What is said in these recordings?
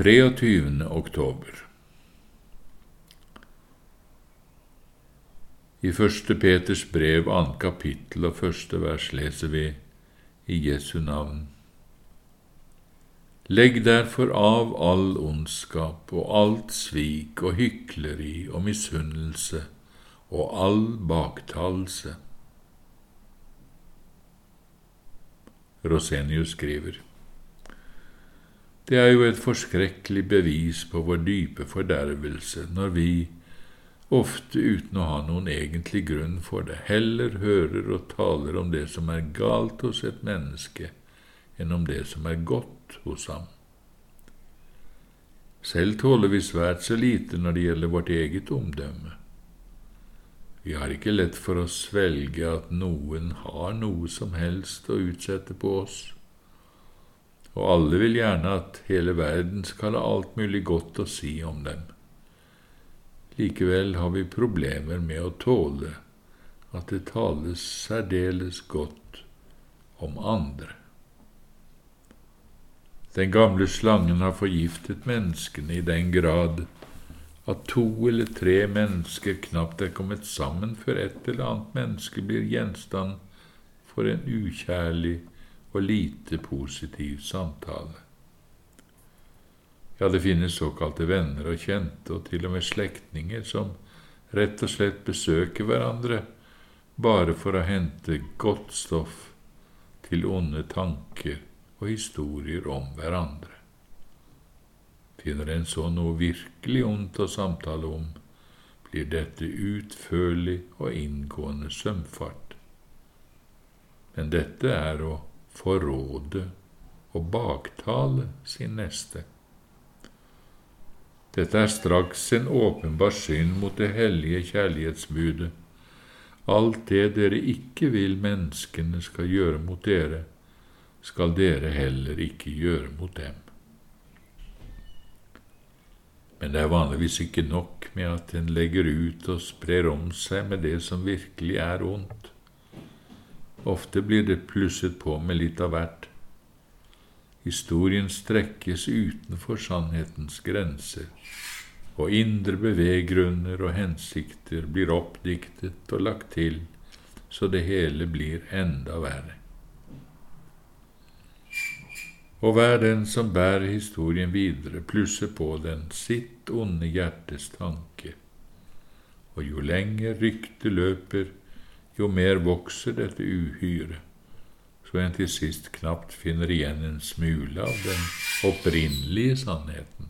23. oktober. I første Peters brev, annet kapittel og første vers leser vi i Jesu navn. Legg derfor av all ondskap og alt svik og hykleri og misunnelse og all baktalelse. Rosenius skriver. Det er jo et forskrekkelig bevis på vår dype fordervelse når vi, ofte uten å ha noen egentlig grunn for det, heller hører og taler om det som er galt hos et menneske, enn om det som er godt hos ham. Selv tåler vi svært så lite når det gjelder vårt eget omdømme. Vi har ikke lett for å svelge at noen har noe som helst å utsette på oss og alle vil gjerne at hele verden skal ha alt mulig godt å si om dem. Likevel har vi problemer med å tåle at det tales særdeles godt om andre. Den gamle slangen har forgiftet menneskene i den grad at to eller tre mennesker knapt er kommet sammen før et eller annet menneske blir gjenstand for en ukjærlig og lite positiv samtale. Ja, det finnes såkalte venner og kjente, og til og med slektninger, som rett og slett besøker hverandre bare for å hente godt stoff til onde tanker og historier om hverandre. Finner en så noe virkelig ondt å samtale om, blir dette utførlig og inngående sømfart. Men dette er å forråde og baktale sin neste. Dette er straks en åpenbar synd mot det hellige kjærlighetsbudet. Alt det dere ikke vil menneskene skal gjøre mot dere, skal dere heller ikke gjøre mot dem. Men det er vanligvis ikke nok med at en legger ut og sprer om seg med det som virkelig er ondt. Ofte blir det plusset på med litt av hvert. Historien strekkes utenfor sannhetens grenser, og indre beveggrunner og hensikter blir oppdiktet og lagt til, så det hele blir enda verre. Og hver den som bærer historien videre, plusser på den sitt onde hjertes tanke, og jo lenger ryktet løper, jo mer vokser dette uhyret, så en til sist knapt finner igjen en smule av den opprinnelige sannheten.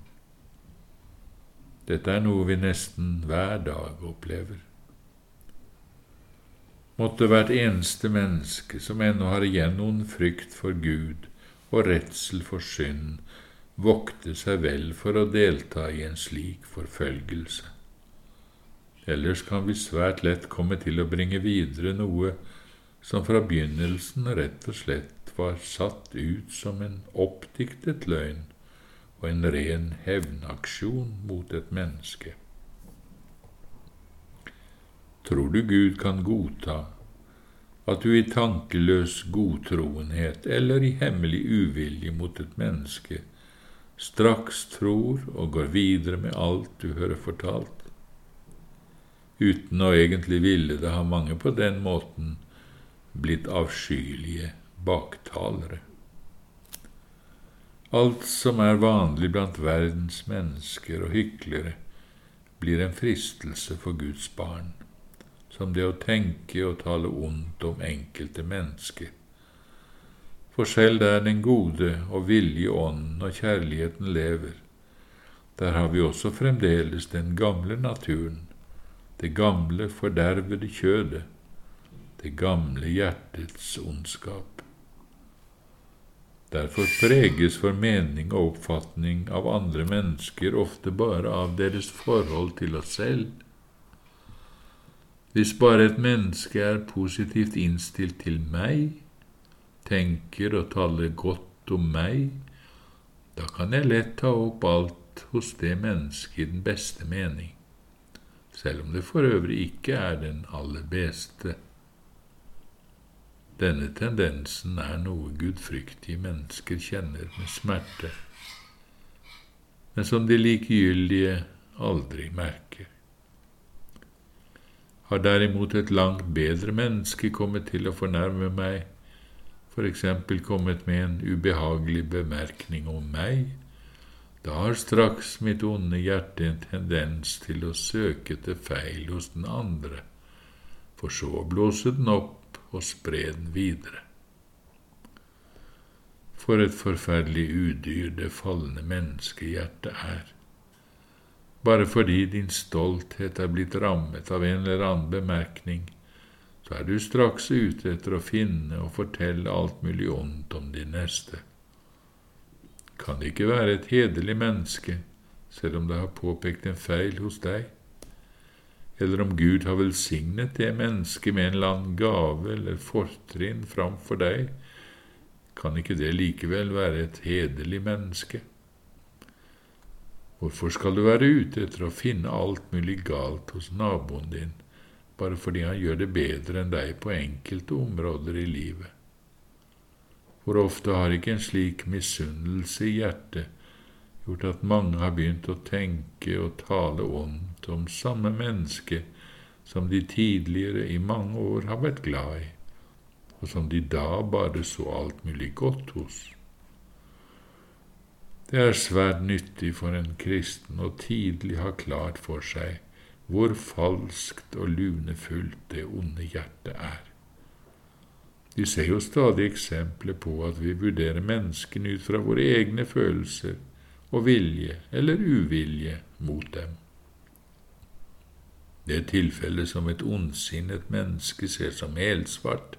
Dette er noe vi nesten hver dag opplever. Måtte hvert eneste menneske som ennå har igjen noen frykt for Gud og redsel for synd, vokte seg vel for å delta i en slik forfølgelse. Ellers kan vi svært lett komme til å bringe videre noe som fra begynnelsen rett og slett var satt ut som en oppdiktet løgn og en ren hevnaksjon mot et menneske. Tror du Gud kan godta at du i tankeløs godtroenhet eller i hemmelig uvilje mot et menneske straks tror og går videre med alt du hører fortalt? Uten å egentlig ville det har mange på den måten blitt avskyelige baktalere. Alt som er vanlig blant verdens mennesker og hyklere, blir en fristelse for Guds barn, som det å tenke og tale ondt om enkelte mennesker. For selv der den gode og villige ånden og kjærligheten lever, der har vi også fremdeles den gamle naturen, det gamle, fordervede kjødet, det gamle hjertets ondskap. Derfor preges vår mening og oppfatning av andre mennesker ofte bare av deres forhold til oss selv. Hvis bare et menneske er positivt innstilt til meg, tenker og taler godt om meg, da kan jeg lett ta opp alt hos det mennesket i den beste mening selv om det for øvrig ikke er den aller beste. Denne tendensen er noe gudfryktige mennesker kjenner med smerte. men som de likegyldige aldri merker. Har derimot et langt bedre menneske kommet til å fornærme meg, for eksempel kommet med en ubehagelig bemerkning om meg, da har straks mitt onde hjerte en tendens til å søke til feil hos den andre, for så å blåse den opp og spre den videre. For et forferdelig udyr det falne menneskehjertet er. Bare fordi din stolthet er blitt rammet av en eller annen bemerkning, så er du straks ute etter å finne og fortelle alt mulig ondt om din neste. Kan ikke være et hederlig menneske, selv om det har påpekt en feil hos deg? Eller om Gud har velsignet det mennesket med en eller annen gave eller fortrinn framfor deg, kan ikke det likevel være et hederlig menneske? Hvorfor skal du være ute etter å finne alt mulig galt hos naboen din? bare fordi han gjør det bedre enn deg på enkelte områder i livet. Hvor ofte har ikke en slik misunnelse i hjertet gjort at mange har begynt å tenke og tale ondt om samme menneske som de tidligere i mange år har vært glad i, og som de da bare så alt mulig godt hos. Det er svært nyttig for en kristen å tidlig ha klart for seg hvor falskt og lunefullt det onde hjertet er. Vi ser jo stadig eksempler på at vi vurderer menneskene ut fra våre egne følelser og vilje eller uvilje mot dem. Det tilfellet som et ondsinnet menneske ser som helsvart,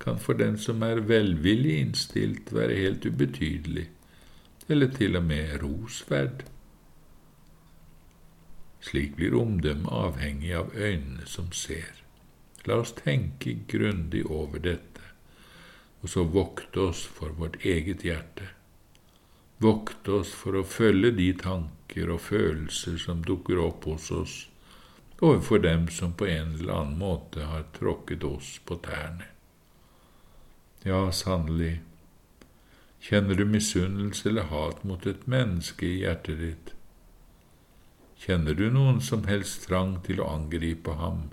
kan for den som er velvillig innstilt, være helt ubetydelig, eller til og med rosverd. Slik blir omdømmet avhengig av øynene som ser. La oss tenke grundig over dette, og så vokte oss for vårt eget hjerte. Vokte oss for å følge de tanker og følelser som dukker opp hos oss overfor dem som på en eller annen måte har tråkket oss på tærne. Ja, sannelig, kjenner du misunnelse eller hat mot et menneske i hjertet ditt, Kjenner du noen som helst trang til å angripe ham,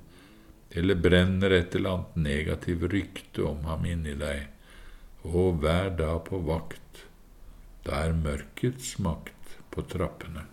eller brenner et eller annet negativt rykte om ham inni deg, og vær da på vakt, da er mørkets makt på trappene.